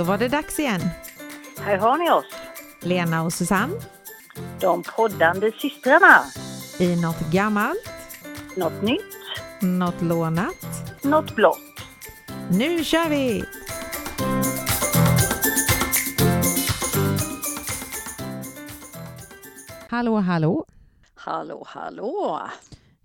Då var det dags igen. Här har ni oss, Lena och Susanne de poddande systrarna. i något gammalt, Något nytt, något lånat. något blått. Nu kör vi! Hallå, hallå! Hallå, hallå!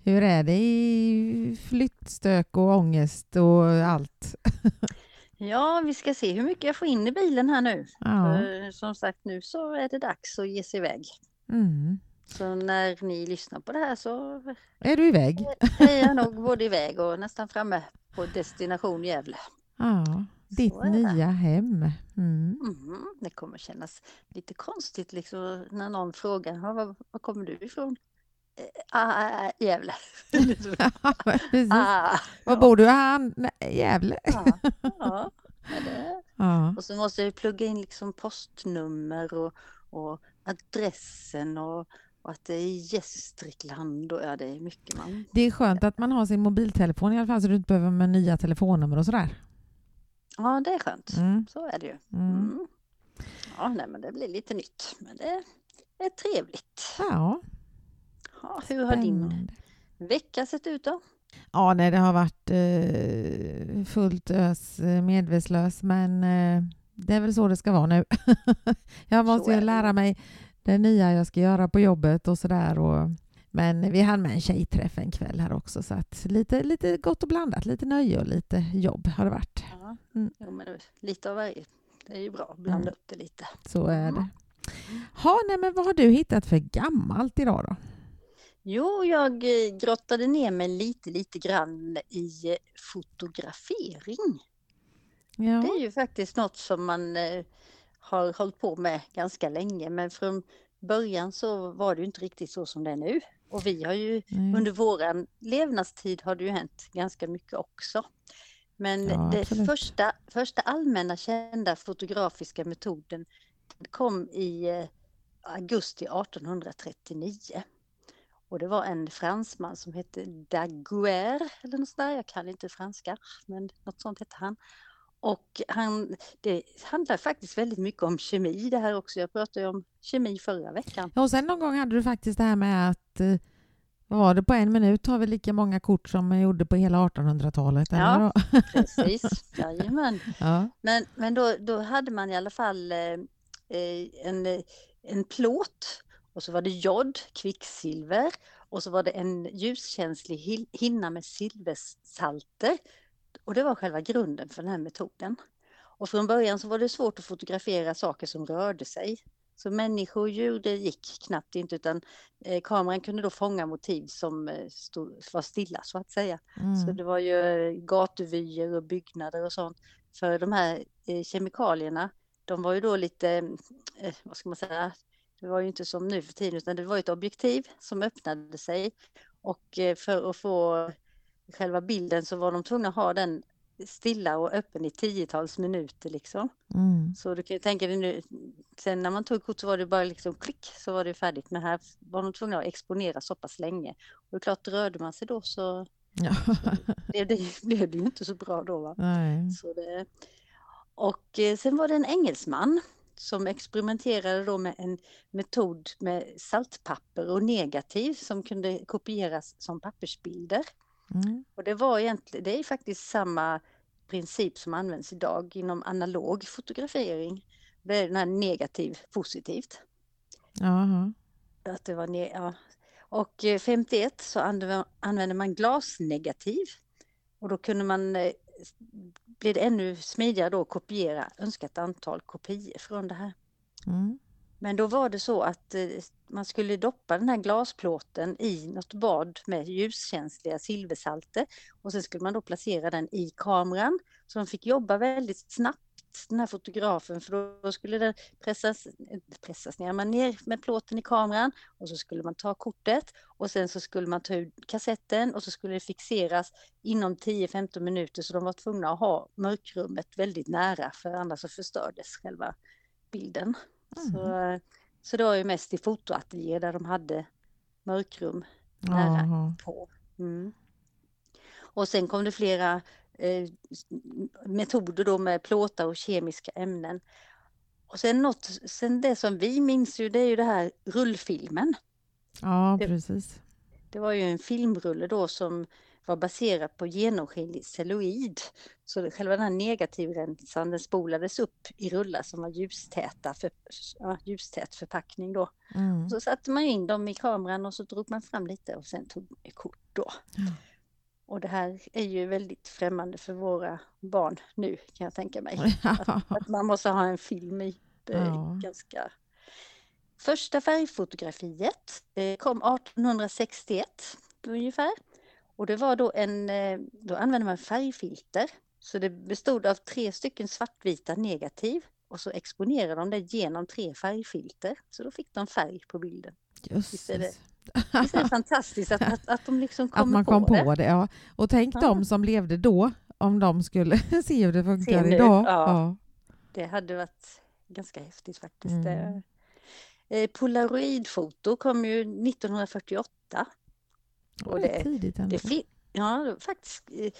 Hur är det i flyttstök och ångest och allt? Ja, vi ska se hur mycket jag får in i bilen här nu. Ja. Som sagt, nu så är det dags att ge sig iväg. Mm. Så när ni lyssnar på det här så Är du iväg? är jag nog både iväg och nästan framme på destination Gävle. Ja, ditt nya hem. Mm. Mhm, Det kommer kännas lite konstigt liksom när någon frågar "Ja, var, var kommer du ifrån? "Eh, Ah, Gävle. Precis. ah, Var bor du? Ah, Gävle. ja, Ja. Och så måste jag plugga in liksom postnummer och, och adressen och, och att det är Gästrikland och ja, det är mycket man... Det är skönt att man har sin mobiltelefon i alla fall så du inte behöver med nya telefonnummer och sådär. Ja, det är skönt. Mm. Så är det ju. Mm. Mm. Ja, nej, men det blir lite nytt, men det är trevligt. Ja, Ja, hur har din vecka sett ut då? Ja, nej, det har varit eh, fullt ös eh, medvetslös, men eh, det är väl så det ska vara nu. jag måste ju lära mig det nya jag ska göra på jobbet och sådär. Och, men vi hann med en tjejträff en kväll här också, så att lite, lite gott och blandat, lite nöje och lite jobb har det varit. Ja, Mm. jo, men lite av varje. Det är ju bra att blanda Mm. upp det lite. Så är det. Ha, nej, men vad har du hittat för gammalt idag då? Jo, jag eh, grottade ner mig lite, lite grann i eh, fotografering. Ja. Det är ju faktiskt något som man eh, har hållit på med ganska länge men från början så var det ju inte riktigt så som det är nu. Och vi har ju Nej. under våran levnadstid har det ju hänt ganska mycket också. Men Ja, absolut. första, första allmänna kända fotografiska metoden kom i augusti 1839. Och det var en fransman som hette Daguerre eller något sånt där. Jag kan inte franska, men något sånt hette han. Och han, det handlar faktiskt väldigt mycket om kemi det här också. Jag pratade om kemi förra veckan. Ja, Och sen någon gång hade du faktiskt det här med att eh, vad var det på en minut har vi lika många kort som man gjorde på hela 1800-talet? eller Ja. Precis, jajamän. ja. Men, men då, då hade man i alla fall eh, eh, en, en plåt och så var det jod, kvicksilver och så var det en ljuskänslig hinna med silversalter. Och det var själva grunden för den här metoden. Och från början så var det svårt att fotografera saker som rörde sig. Så människor och djur, det gick knappt inte utan eh, kameran kunde då fånga motiv som eh, stod, var stilla så att säga. Så Mm. det var ju eh, gatuvyer och byggnader och sånt. För de här eh, kemikalierna, de var ju då lite, eh, vad ska man säga, det var ju inte som nu för tiden utan det var ett objektiv som öppnade sig. Och eh, för att få själva bilden så var de tvungna att ha den stilla och öppen i tiotals minuter liksom. Mm. Så du kan ju tänka dig nu, sen när man tog kort så var det bara liksom klick så var det färdigt. Men här var de tvungna att exponera så pass länge. Och det är klart, rörde man sig då så Ja. blev det, blev det ju inte så bra då. Va? Nej. Så det, och eh, sen var det en engelsman som experimenterade då med en metod med saltpapper och negativ som kunde kopieras som pappersbilder. Mm. Och det var egentligen, det är faktiskt samma princip som används idag inom analog fotografering. Det är den här negativ positivt. Att det var ne- ja. Och eh, 51 så använde använde man glasnegativ. Och då kunde man, blev det ännu smidigare då att kopiera önskat antal kopior från det här. Mm. Men då var det så att eh, man skulle doppa den här glasplåten i något bad med ljuskänsliga silversalter och sen skulle man då placera den i kameran. Så de fick jobba väldigt snabbt den här fotografen för då skulle den pressas, pressas ner, man ner med plåten i kameran och så skulle man ta kortet och sen så skulle man ta ut kassetten och så skulle det fixeras inom 10-15 minuter så de var tvungna att ha mörkrummet väldigt nära för annars så förstördes själva bilden. Så, eh, så det var ju mest i fotoateljéer där de hade mörkrum nära Jaha. på. Mm. Och sen kom det flera metoder då med plåtar och kemiska ämnen. Och sen något, sen det som vi minns ju, det är ju det här rullfilmen. Ja, Det- precis. Det var ju en filmrulle då som var baserad på genomskinlig celluloid. Så själva den här negativremsan den spolades upp i rullar som var ljustäta för, ja, ljustät förpackning då. Mm. Så satte man in dem i kameran och så drog man fram lite och sen tog man kort då. Ja. Och det här är ju väldigt främmande för våra barn nu kan jag tänka mig. Att man måste ha en film i eh, Ja. ganska... Första färgfotografiet eh, kom 1861 ungefär. Och det var då en, eh, då använde man färgfilter. Så det bestod av tre stycken svartvita negativ och så exponerade de det genom tre färgfilter. Så då fick de färg på bilden. Visst är det är det fantastiskt att, att, att de liksom Att kommer man kom på, på det. ja. Och tänk Ja. de som levde då, om de skulle se hur det funkar nu, idag. ja. Det hade varit ganska häftigt faktiskt. Mm. Det- Eh, Polaroidfoto kom ju 1948. Och det det- tidigt ändå. Det ja, det faktiskt, eh,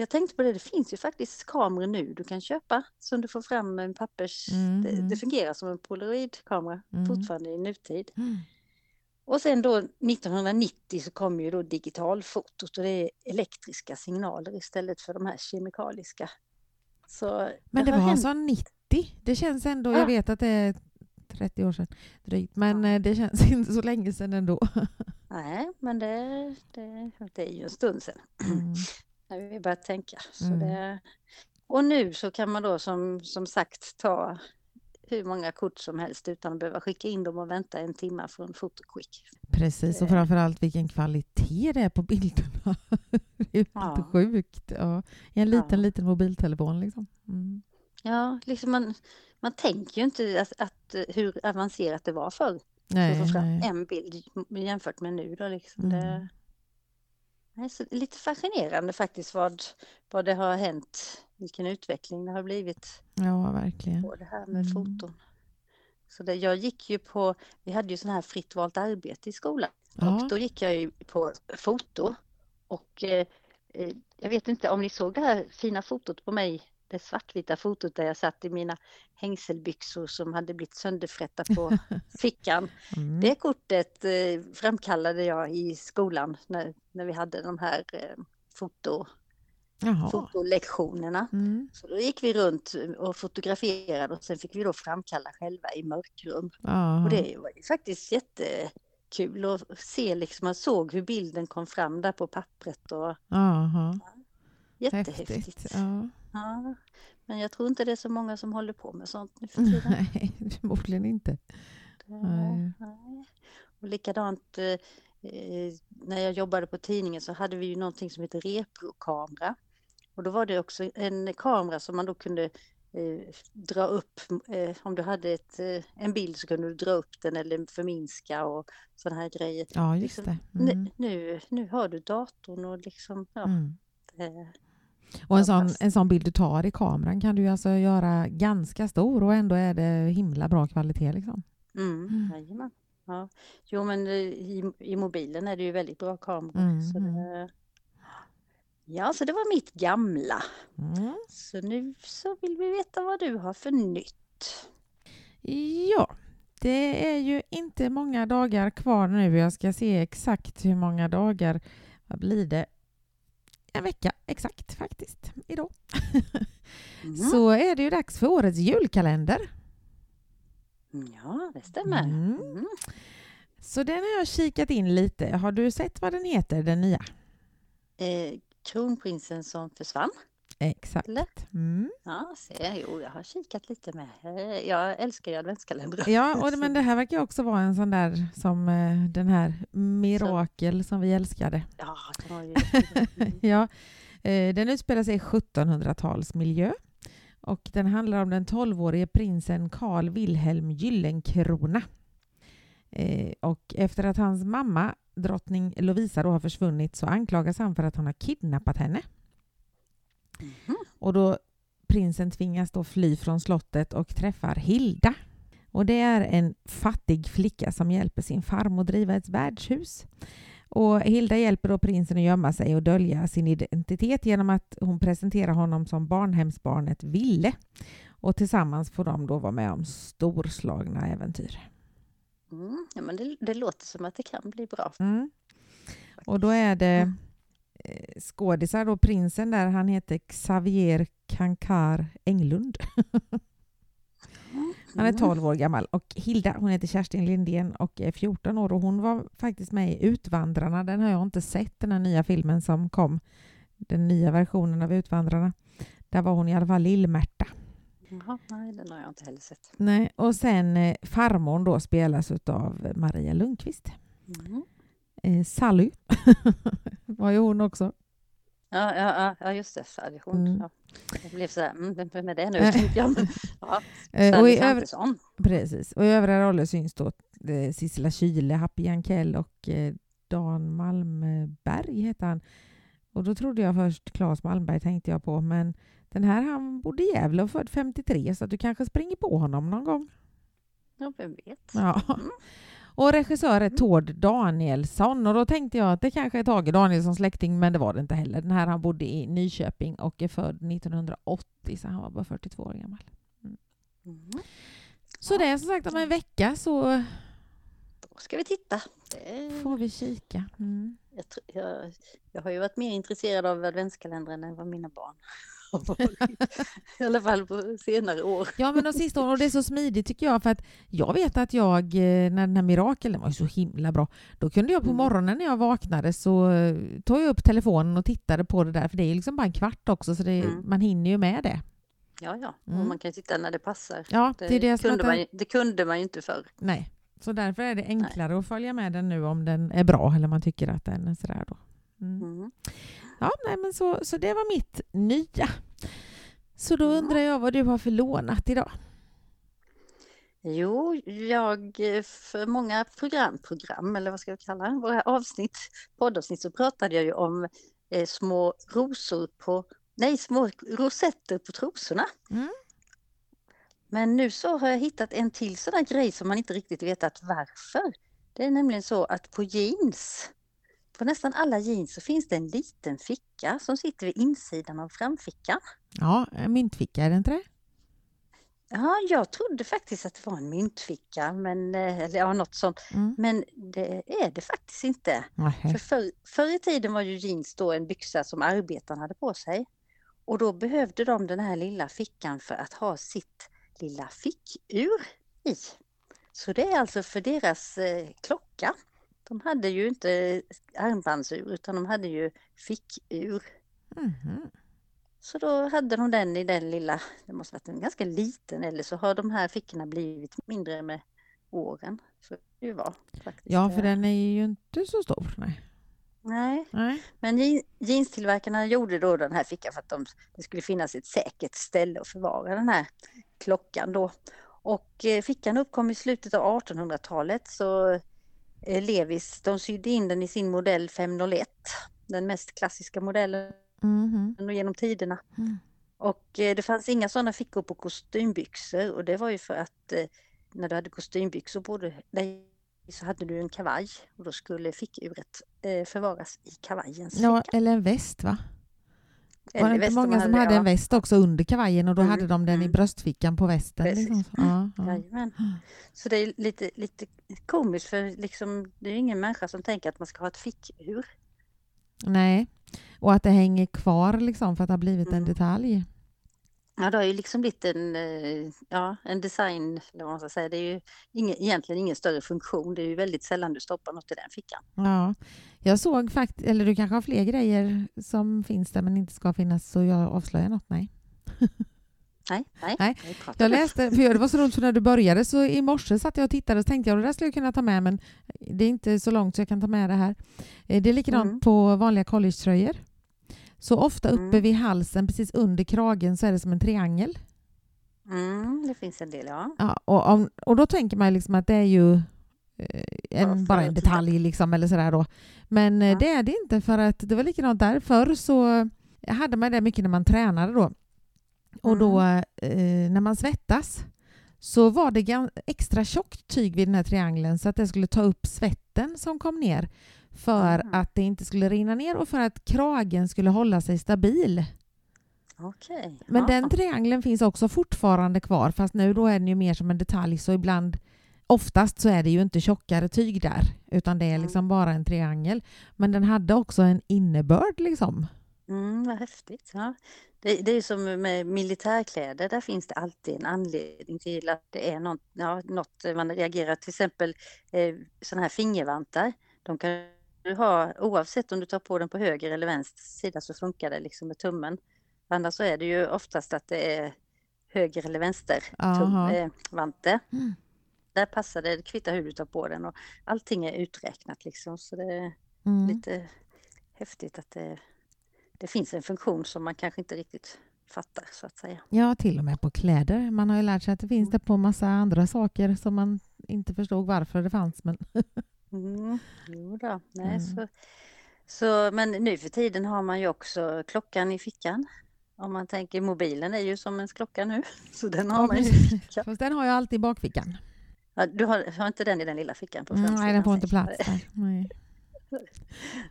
jag tänkte på det, det finns ju faktiskt kameror nu du kan köpa som du får fram en pappers... Det, Mhm. det fungerar som en polaroidkamera Mm. fortfarande i nutid. Mm. Och sen då 1990 så kom ju då digitalfotot och det är elektriska signaler istället för de här kemikaliska. Så Men det har var hänt- alltså 90? Det känns ändå, Ja. jag vet att det är 30 år sedan drygt, men eh, det känns inte så länge sedan ändå. Nej, men det, det, det är ju en stund sedan Mm. när vi började tänka. Så Mm. det, och nu så kan man då som, som sagt ta hur många kort som helst utan att behöva skicka in dem och vänta en timme från fotoskick. Precis, och Eh. framförallt vilken kvalitet det är på bilderna. det är Ja. sjukt. Ja. I en liten, Ja. liten mobiltelefon liksom. Mm. Ja, liksom man, man tänker ju inte att, att hur avancerat det var förr. Nej, att få fram nej. en bild jämfört med nu då liksom. Mm. Det, så lite fascinerande faktiskt vad, vad det har hänt, vilken utveckling det har blivit Ja, verkligen. på det här med Mm. foton. Så det, jag gick ju på, vi hade ju sån här fritt valt arbete i skolan Ja. och då gick jag ju på foto och eh, eh, jag vet inte om ni såg det här fina fotot på mig, det svartvita fotot där jag satt i mina hängselbyxor som hade blivit sönderfrätta på fickan. Mm. Det kortet eh, framkallade jag i skolan när, när vi hade de här eh, foto, Jaha. fotolektionerna. Mm. Så då gick vi runt och fotograferade och sen fick vi då framkalla själva i mörkrum. Jaha. Och det var faktiskt jättekul att se liksom, man såg hur bilden kom fram där på pappret och Jaha. Jättehäftigt. Häftigt. Ja. Ja, men jag tror inte det är så många som håller på med sånt nu för tiden. Nej, förmodligen inte. Nej. Nej. Och likadant eh, eh, när jag jobbade på tidningen så hade vi ju någonting som heter reprokamera. Och då var det också en kamera som man då kunde eh, dra upp. Eh, om du hade ett, eh, en bild så kunde du dra upp den eller förminska och sådana här grejer. Ja, just Liksom, det. Mm. Nu, nu, har du datorn och liksom, ja. Mm. eh, Och en sån, en sån bild du tar i kameran kan du alltså göra ganska stor och ändå är det himla bra kvalitet. Liksom. Mm, Mm. Ja. Jo men eh, i, i mobilen är det ju väldigt bra kameror. Mm, Så mm. det, ja, så det var mitt gamla. Mm. Så nu så vill vi veta vad du har för nytt. Ja, det är ju inte många dagar kvar nu. Jag ska se exakt hur många dagar. Vad blir det? En vecka exakt faktiskt, idag. Mm. Så är det ju dags för årets julkalender. Ja, det stämmer. Mm. Mm. Så den har jag kikat in lite. Har du sett vad den heter, den nya? Eh, kronprinsen som försvann. Exakt. Eller? Mm. Ja, se, jo, jag har kikat lite med. Eh, Jag älskar ju adventskalendrar. Ja, och, Så- men det här verkar också vara en sån där som eh, den här Mirakel som vi älskade. Ja, det var ju. Ja, eh, den utspelar sig i 1700-talsmiljö och den handlar om den 12-årige prinsen Carl Wilhelm Gyllenkrona. Och efter att hans mamma, drottning Lovisa, då har försvunnit så anklagas han för att han har kidnappat henne. Och då prinsen tvingas då fly från slottet och träffar Hilda. Och det är en fattig flicka som hjälper sin farmor driva ett värdshus. Och Hilda hjälper då prinsen att gömma sig och dölja sin identitet genom att hon presenterar honom som barnhemsbarnet Ville. Och tillsammans får de då vara med om storslagna äventyr. Mm, ja, men det, det låter som att det kan bli bra. Mm. Och då är det eh, skådisar då, prinsen där, han heter Xavier Kankar Englund. Han är 12 år gammal och Hilda, hon heter Kerstin Lindén och är 14 år och hon var faktiskt med i Utvandrarna. Den har jag inte sett, den här nya filmen som kom. Den nya versionen av Utvandrarna. Där var hon i alla fall Lill-Märta. Jaha, nej, den har jag inte heller sett. Nej, och sen eh, farmor då spelas av Maria Lundqvist. Mm. Eh, Sally var ju hon också. Ja, ja, ja, just det. Sally, hon. Mm. Ja. Jag blev så här, mm, vem är det nu? Tänkte jag. Men, ja, Eh, och, i Svantesson. precis. och i övriga roller syns då eh, Sissela Kyle, Happy Jankell och eh, Dan Malmberg heter han. Och då trodde jag först Claes Malmberg tänkte jag på, men den här han bodde i Gävle och född 53 så att du kanske springer på honom någon gång. Ja, vem vet. Ja. Mm. Och regissör är Tord Danielsson och då tänkte jag att det kanske är Tage Danielssons släkting men det var det inte heller. Den här han bodde i Nyköping och är född 1980 så han var bara 42 år gammal. Mm. Så det är som sagt om en vecka så Då ska vi titta. Får vi kika. Mm. jag, jag, jag har ju varit mer intresserad av adventskalendern än vad mina barn har varit. I alla fall på senare år. Ja men de sista åren, och det är så smidigt tycker jag för att jag vet att jag, eh, när den här Mirakel, den var så himla bra, då kunde jag på Mm. morgonen när jag vaknade så eh, tog jag upp telefonen och tittade på det där för det är liksom bara en kvart också så det, Mm. man hinner ju med det. Ja, ja. Mm. Och man kan ju titta när det passar. Ja, det, är det som kunde man, det, det kunde man ju inte förr. Nej, så därför är det enklare att följa med den nu om den är bra eller man tycker att den är sådär då. Mm. Mm. Ja, nej men så, så det var mitt nya. Så då undrar jag vad du har för lånat idag? Jo, jag för många program, program eller vad ska jag kalla det, våra avsnitt, poddavsnitt så pratade jag ju om eh, små rosor på, nej små rosetter på trosorna. Mm. Men nu så har jag hittat en till sån där grej som man inte riktigt vetat varför. Det är nämligen så att på jeans, på nästan alla jeans så finns det en liten ficka som sitter vid insidan av framfickan. Ja, en myntficka, är det inte det? Ja, jag trodde faktiskt att det var en myntficka, men, eh, eller ja, något sånt. Mm. Men det är det faktiskt inte. För förr, förr i tiden var ju jeans då en byxa som arbetarna hade på sig. Och då behövde de den här lilla fickan för att ha sitt lilla fickur i. Så det är alltså för deras eh, klocka. De hade ju inte armbandsur utan de hade ju fickur. Mhm. Så då hade de den i den lilla, det måste varit en ganska liten eller så har de här fickorna blivit mindre med åren. Så det var faktiskt. Ja, för eh, den är ju inte så stor. Nej. Nej, Nej. men je- jeanstillverkarna gjorde då den här fickan för att de, det skulle finnas ett säkert ställe att förvara den här klockan då. Och eh, fickan uppkom i slutet av 1800-talet så Levis, de sydde in den i sin modell 501, den mest klassiska modellen Mhm. genom tiderna. Mm. Och eh, det fanns inga sådana fickor på kostymbyxor och det var ju för att eh, när du hade kostymbyxor på dig så hade du en kavaj och då skulle fickuret eh, förvaras i kavajens Ja, ficka. eller en väst va? Var det inte många som hade ja. en väst också under kavajen och då Mm, hade de den i mm. bröstfickan på västen? Liksom. Ja, ja. Så det är lite, lite komiskt för liksom, det är ju ingen människa som tänker att man ska ha ett fickur. Nej, och att det hänger kvar liksom för att det har blivit en Mm. detalj. Ja, det har ju liksom blivit en, eh, ja, en design, eller vad man ska säga. Det är ju ingen, egentligen ingen större funktion. Det är ju väldigt sällan du stoppar något i den fickan. Ja, jag såg faktiskt, eller du kanske har fler grejer som finns där men inte ska finnas så jag avslöjar något, nej. Nej, nej. Nej, Jag läste, för det var så roligt för när du började så i morse satt jag och tittade och tänkte jag det där skulle jag kunna ta med men det är inte så långt så jag kan ta med det här. Eh, Det är likadant Mm. på vanliga collegetröjor. Så ofta uppe Mm. vid halsen, precis under kragen, så är det som en triangel. Mm, det finns en del, ja. Ja, och, om, och då tänker man liksom att det är ju eh, en, Bara en detalj liksom, eller sådär då. Men eh, Ja. det är det inte för att det var likadant där. Förr så hade man det mycket när man tränade då. Och då Mm. eh, när man svettas så var det extra tjockt tyg vid den här triangeln så att det skulle ta upp svetten som kom ner för Mhm. att det inte skulle rinna ner och för att kragen skulle hålla sig stabil. Okej. Men ja. den triangeln finns också fortfarande kvar fast nu då är den ju mer som en detalj så ibland Oftast så är det ju inte tjockare tyg där utan det är Mm. liksom bara en triangel. Men den hade också en innebörd liksom. Mm, vad häftigt. Ja. Det, det är som med militärkläder, där finns det alltid en anledning till att det är något, ja, något man reagerar. Till exempel eh, sådana här fingervantar. De kan du ha oavsett om du tar på den på höger eller vänster sida så funkar det liksom med tummen. Annars så är det ju oftast att det är höger eller vänster tum, eh, vante. Mm. Där passar det, det kvittar hur du tar på den och allting är uträknat liksom. Så det är Mm. lite häftigt att det, det finns en funktion som man kanske inte riktigt fattar så att säga. Ja, till och med på kläder. Man har ju lärt sig att det finns det på massa andra saker som man inte förstod varför det fanns. Men Mm, jo då, nej Mm. så, så, men nu för tiden har man ju också klockan i fickan. Om man tänker mobilen är ju som en klocka nu, så den har Ja, man ju i fickan. Fast den har jag alltid i bakfickan. Ja, du har, har inte den i den lilla fickan på Mm, framsidan? nej, den får inte plats där. Nej.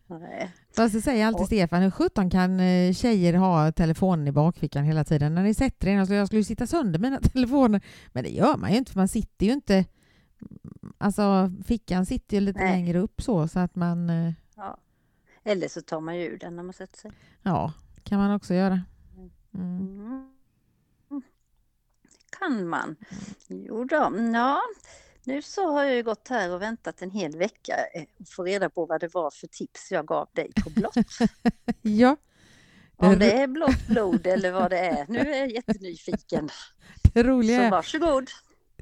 Nej. Fast det säger alltid Och- Stefan, hur sjutton kan eh, tjejer ha telefonen i bakfickan hela tiden? När ni sätter er, alltså jag skulle ju sitta sönder mina telefoner. Men det gör man ju inte, för man sitter ju inte... Alltså fickan sitter ju lite Nej. längre upp så, så att man... eh, Ja. Eller så tar man ju ur den när man sätter sig. Ja, kan man också göra. Mm. Mm. Kan man. Jo då, ja. Nu så har jag ju gått här och väntat en hel vecka eh, och få reda på vad det var för tips jag gav dig på blått. Ja, Om det, är blått blod eller vad det är. Nu är jag jättenyfiken. det roliga Så varsågod.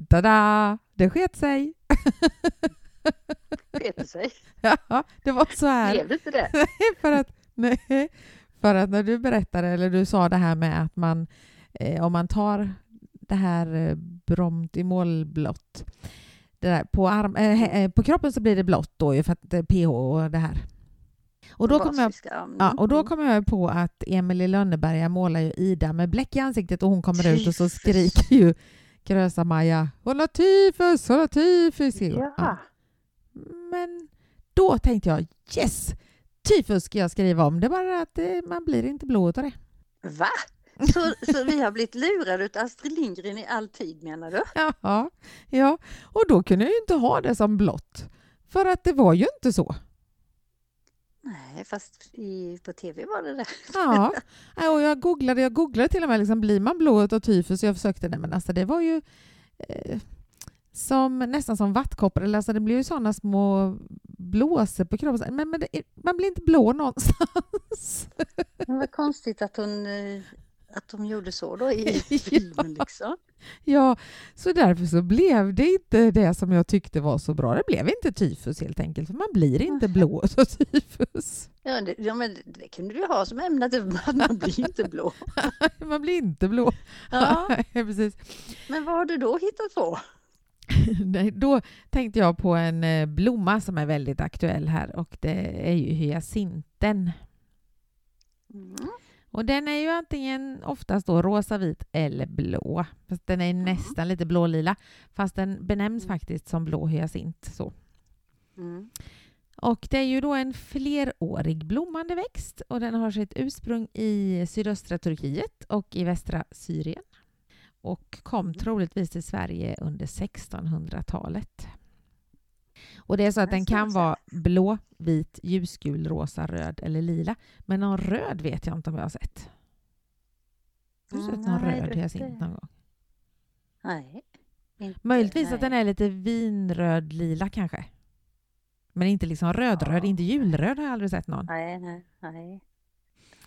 Tada! Det sket sig. Peter sig. Ja, det var så här. Blev det inte det? för, att, nej, för att när du berättade, eller du sa det här med att man, eh, om man tar det här eh, bromt i målblått, det där, på, arm, eh, eh, på kroppen så blir det blått då ju för att eh, pH och det här. Och då kom jag mm. Ja, och då kom jag på att Emil i Lönneberga målar ju Ida med bläck i ansiktet och hon kommer ut och så skriker ju Krösa-Maja Hon har tyfus, hon har tyfus! Ja. Ja. Men då tänkte jag yes! Tyfus ska jag skriva om. Det är bara att det, man blir inte blå utav det. Va? Så, så vi har blivit lurade av Astrid Lindgren i all tid menar du? Jaha, ja. Och då kunde jag ju inte ha det som blått. För att det var ju inte så. Nej, fast i, på tv var det det. Ja, och jag googlade, jag googlade till och med, liksom, blir man blå av tyfus? Jag försökte det, men alltså det var ju eh, som, nästan som vattkoppor. Eller Alltså, det blev ju sådana små blåsor på kroppen. Men, men det, man blir inte blå någonstans. Det var konstigt att hon, eh, att de gjorde så då i filmen liksom. ja, så därför så blev det inte det som jag tyckte var så bra. Det blev inte tyfus helt enkelt, för man blir inte blå av tyfus. Ja, det, ja men det, kunde du ha som ämne, att man blir inte blå. Man blir inte blå. Ja, Precis. men vad har du då hittat på? Då tänkte jag på en eh, blomma som är väldigt aktuell här och det är ju hyacinten. Mm. Och den är ju antingen oftast då rosa, vit eller blå. Fast den är nästan lite blålila fast den benämns Mm. faktiskt som blå hyacint. Så. Mm. Och det är ju då en flerårig blommande växt och den har sitt ursprung i sydöstra Turkiet och i västra Syrien och kom Mm. troligtvis till Sverige under 1600-talet. Och det är så att den kan vara blå, vit, ljusgul, rosa, röd eller lila. Men någon röd vet jag inte om jag har sett. Har du sett någon Nej, röd det- hyacint någon gång? Nej. Inte, Möjligtvis nej. att den är lite vinröd-lila kanske. Men inte liksom rödröd, Ja. inte julröd har jag aldrig sett någon. Nej, nej, nej.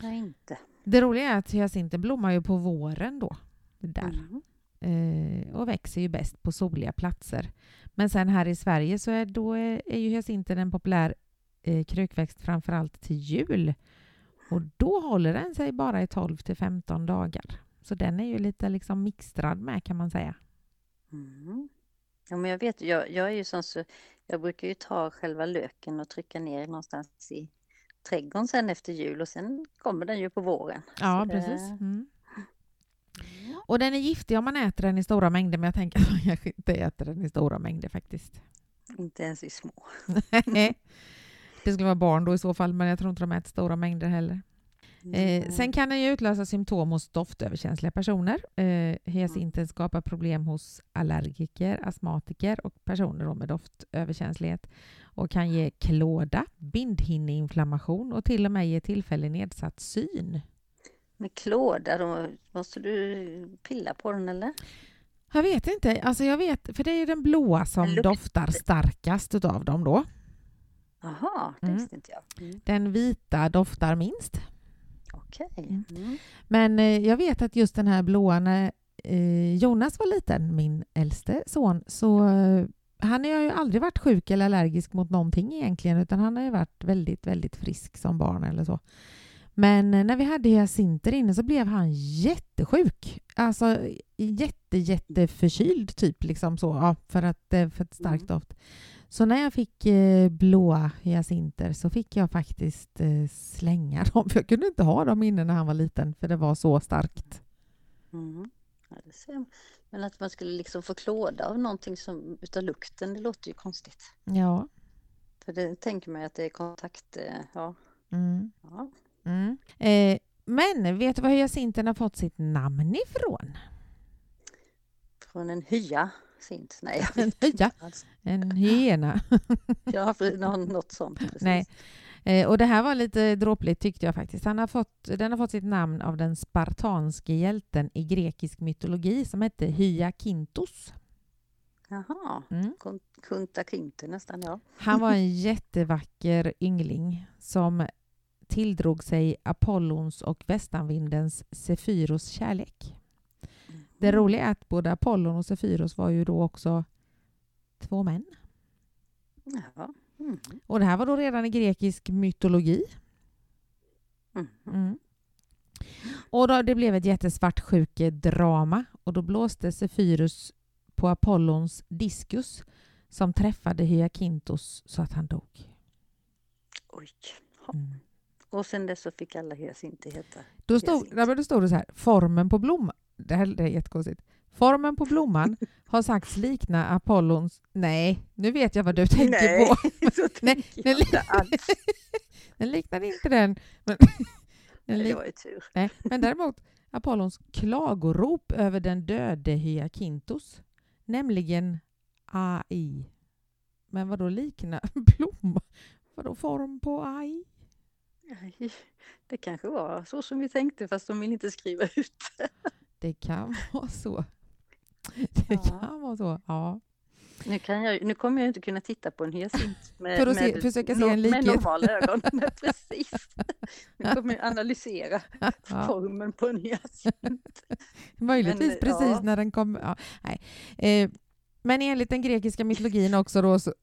Nej, inte. Det roliga är att hyacinten blommar ju på våren då. Där. Mm. Eh, och växer ju bäst på soliga platser. Men sen här i Sverige så är, då är, är ju hyacinten en populär eh, krukväxt framförallt till jul. Och då håller den sig bara i 12 till 15 dagar. Så den är ju lite liksom mixtrad med kan man säga. Mm. Ja, men jag vet, jag, jag är ju sån så jag brukar ju ta själva löken och trycka ner någonstans i trädgården sen efter jul och sen kommer den ju på våren. Ja, Så precis. Mm. Och den är giftig om man äter den i stora mängder, men jag tänker att man kanske inte äter den i stora mängder faktiskt. Inte ens i små. det skulle vara barn då i så fall, men jag tror inte de äter stora mängder heller. Eh, Mm. sen kan den ju utlösa symptom hos doftöverkänsliga personer. Eh, hyacinten skapar problem hos allergiker, astmatiker och personer med doftöverkänslighet och kan ge klåda, bindhinneinflammation och till och med ge tillfällig nedsatt syn. Med klåda, då måste du pilla på den eller? Jag vet inte, alltså jag vet, för det är ju den blåa som Den doftar starkast utav dem då. Jaha, det Mm. visste inte jag. Mm. Den vita doftar minst. Okej. Mm. Mm. Men eh, jag vet att just den här blåa, när eh, Jonas var liten, min äldste son, så eh, han har ju aldrig varit sjuk eller allergisk mot någonting egentligen, utan han har ju varit väldigt, väldigt frisk som barn eller så. Men eh, när vi hade hyacinter inne så blev han jättesjuk. Alltså jätte, jätteförkyld typ, liksom så, ja, för, att, eh, för ett starkt Mm. doft. Så när jag fick eh, blåa hyacinter så fick jag faktiskt slänga dem, för jag kunde inte ha dem inne när han var liten, för det var så starkt. Mm. Men att man skulle liksom få klåda av någonting som, utav lukten, det låter ju konstigt. Ja. För det tänker man att det är kontakt... Ja. Mm. ja. Mm. Eh, men vet du var hyacinten har fått sitt namn ifrån? Från en hya. Sint. Nej, En hya? hyena. Ja, något sånt. Precis. Nej. Eh, och det här var lite dråpligt tyckte jag faktiskt. Han har fått, den har fått sitt namn av den spartanske hjälten i grekisk mytologi som hette Hyakintos. Jaha, Mm. Kun- Kunta Kinte nästan, ja. Han var en jättevacker yngling som tilldrog sig Apollons och västanvindens Sefyros kärlek. Det roliga är att både Apollon och Sefyros var ju då också två män. Jaha. Mm. Och det här var då redan i grekisk mytologi. Mm. Mm. Och då, det blev ett jättesvartsjuke-drama och då blåste Sefyrus på Apollons diskus som träffade Hyakintos så att han dog. Oj. Ja. Mm. Och sen dess så fick alla hyacinter heta. Då stod, Hyacint. ja, men då stod det så här, formen på blomman, det här det är jättekonstigt. Formen på blomman har sagts likna Apollons... Nej, nu vet jag vad du tänker Nej, på. så Nej, tänker den alls. Den liknar inte den. Men, den Det lik, var ju tur. nej, men däremot Apollons klagorop över den döde Hyakintos, nämligen AI. Men vad då likna blomma? Vadå form på AI? Det kanske var så som vi tänkte fast de vill inte skriva ut det. Det kan vara så. Det Ja. kan vara så, ja. Nu, kan jag, nu kommer jag inte kunna titta på en hyacint med, För att se- med, försöka se no- en likhet. med normala ögon. Nej, precis. Nu kommer jag analysera ja. formen på en hyacint. Möjligtvis Men, precis ja. när den kom. Ja, nej. Eh, men enligt den grekiska mytologin också då så,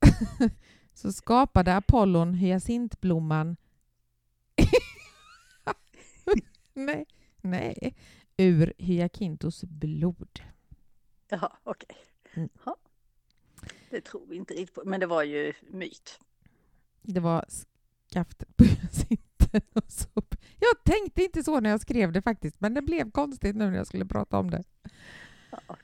så skapade Apollon hyacintblomman nej, nej, ur Hyakintos blod. Ja, okej. Mm. Ja. Det tror vi inte riktigt på, men det var ju myt. Det var skaftet på Jag tänkte inte så när jag skrev det faktiskt, men det blev konstigt nu när jag skulle prata om det.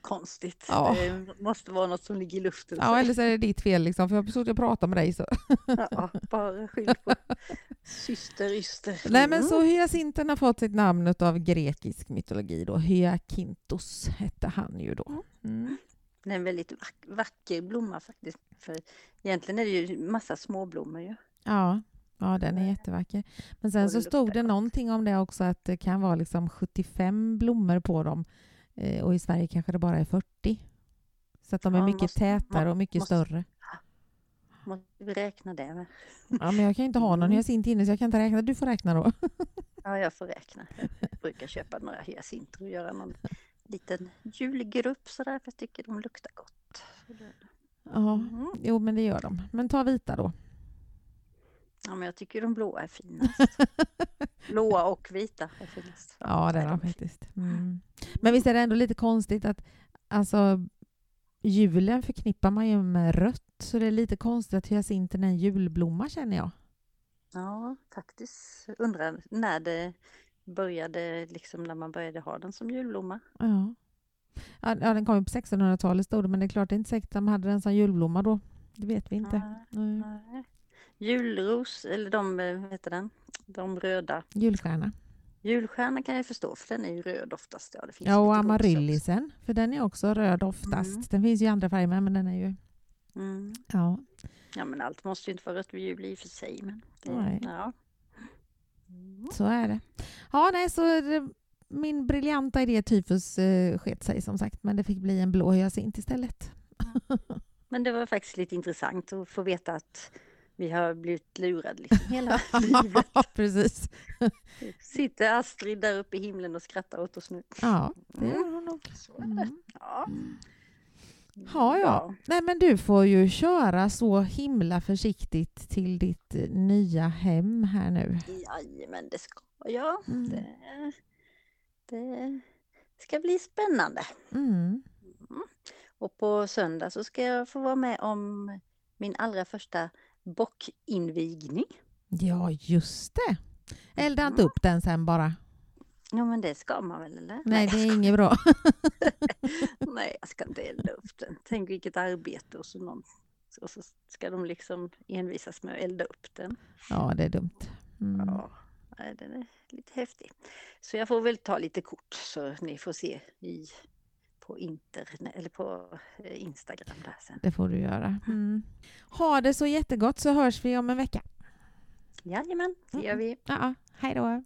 Konstigt. Ja. Det måste vara något som ligger i luften. Ja, eller så är det ditt fel liksom, för jag har suttit och pratat med dig. Så. Ja, bara skyll på syster, yster. Nej, men Mm. så hyacinten har fått sitt namn av grekisk mytologi. Då. Hyakintos hette han ju då. Mm. Det är en väldigt vack, vacker blomma faktiskt. För egentligen är det ju massa småblommor ju. Ja, ja, den är jättevacker. Men sen så stod det någonting om det också, att det kan vara liksom 75 blommor på dem. Eh, och i Sverige kanske det bara är 40. Så att de är Ja, mycket måste- tätare och mycket måste- större. Måste vi räkna det med? Ja, men jag kan inte ha någon Mm. hyacint inne så jag kan inte räkna. Du får räkna då. Ja, jag får räkna. Jag brukar köpa några hyacinter och göra någon liten julgrupp sådär, för jag tycker de luktar gott. Ja, Mm. jo men det gör de. Men ta vita då. Ja, men jag tycker de blåa är finast. Blåa och vita är finast. Ja, det är de faktiskt. Mm. Men visst är det ändå lite konstigt att alltså, julen förknippar man ju med rött, så det är lite konstigt att hyacinten är en julblomma känner jag. Ja, faktiskt. Undrar när det började, liksom när man började ha den som julblomma. Ja. Ja, ja, den kom ju på 1600-talet stod det, men det är klart det är inte säkert att de hade den som julblomma då. Det vet vi inte. Nej, Nej. Julros, eller de, eh, heter den? De röda. Julstjärna. Julstjärna kan jag förstå, för den är ju röd oftast. Ja, det finns Ja, och amaryllisen, för den är också röd oftast. Mm. Den finns ju i andra färger med, men den är ju... Mm. Ja. Ja, men allt måste ju inte vara rött vid jul i och för sig. Men det, Nej. Ja. Mm. Så är det. Ja, nej, så min briljanta idé tyfus eh, sket sig som sagt, men det fick bli en blå hyacint istället. Men det var faktiskt lite intressant att få veta att vi har blivit lurade liksom hela livet. Precis. Sitter Astrid där uppe i himlen och skrattar åt oss nu. Ja, det Mm. gör hon nog. Det. Mm. Ja. Ja, ja. Nej, men du får ju köra så himla försiktigt till ditt eh, nya hem här nu. Jajamän, det ska jag. Mm. Det, det ska bli spännande. Mm. Och på söndag så ska jag få vara med om min allra första bockinvigning. Ja, just det. Elda inte Mm. upp den sen bara. Ja men det ska man väl eller? Nej, det är inget bra. Nej, jag ska inte elda upp den. Tänk vilket arbete och så, någon, och så ska de liksom envisas med att elda upp den. Ja, det är dumt. Mm. Ja, den är lite häftig. Så jag får väl ta lite kort så ni får se i, på, internet, eller på eh, Instagram där sen. Det får du göra. Mm. Ha det så jättegott så hörs vi om en vecka. Jajamän, det gör vi. Ja, hej då.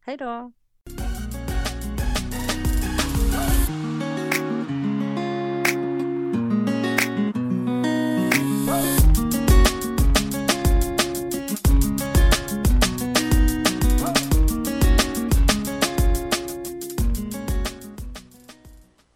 Hej då!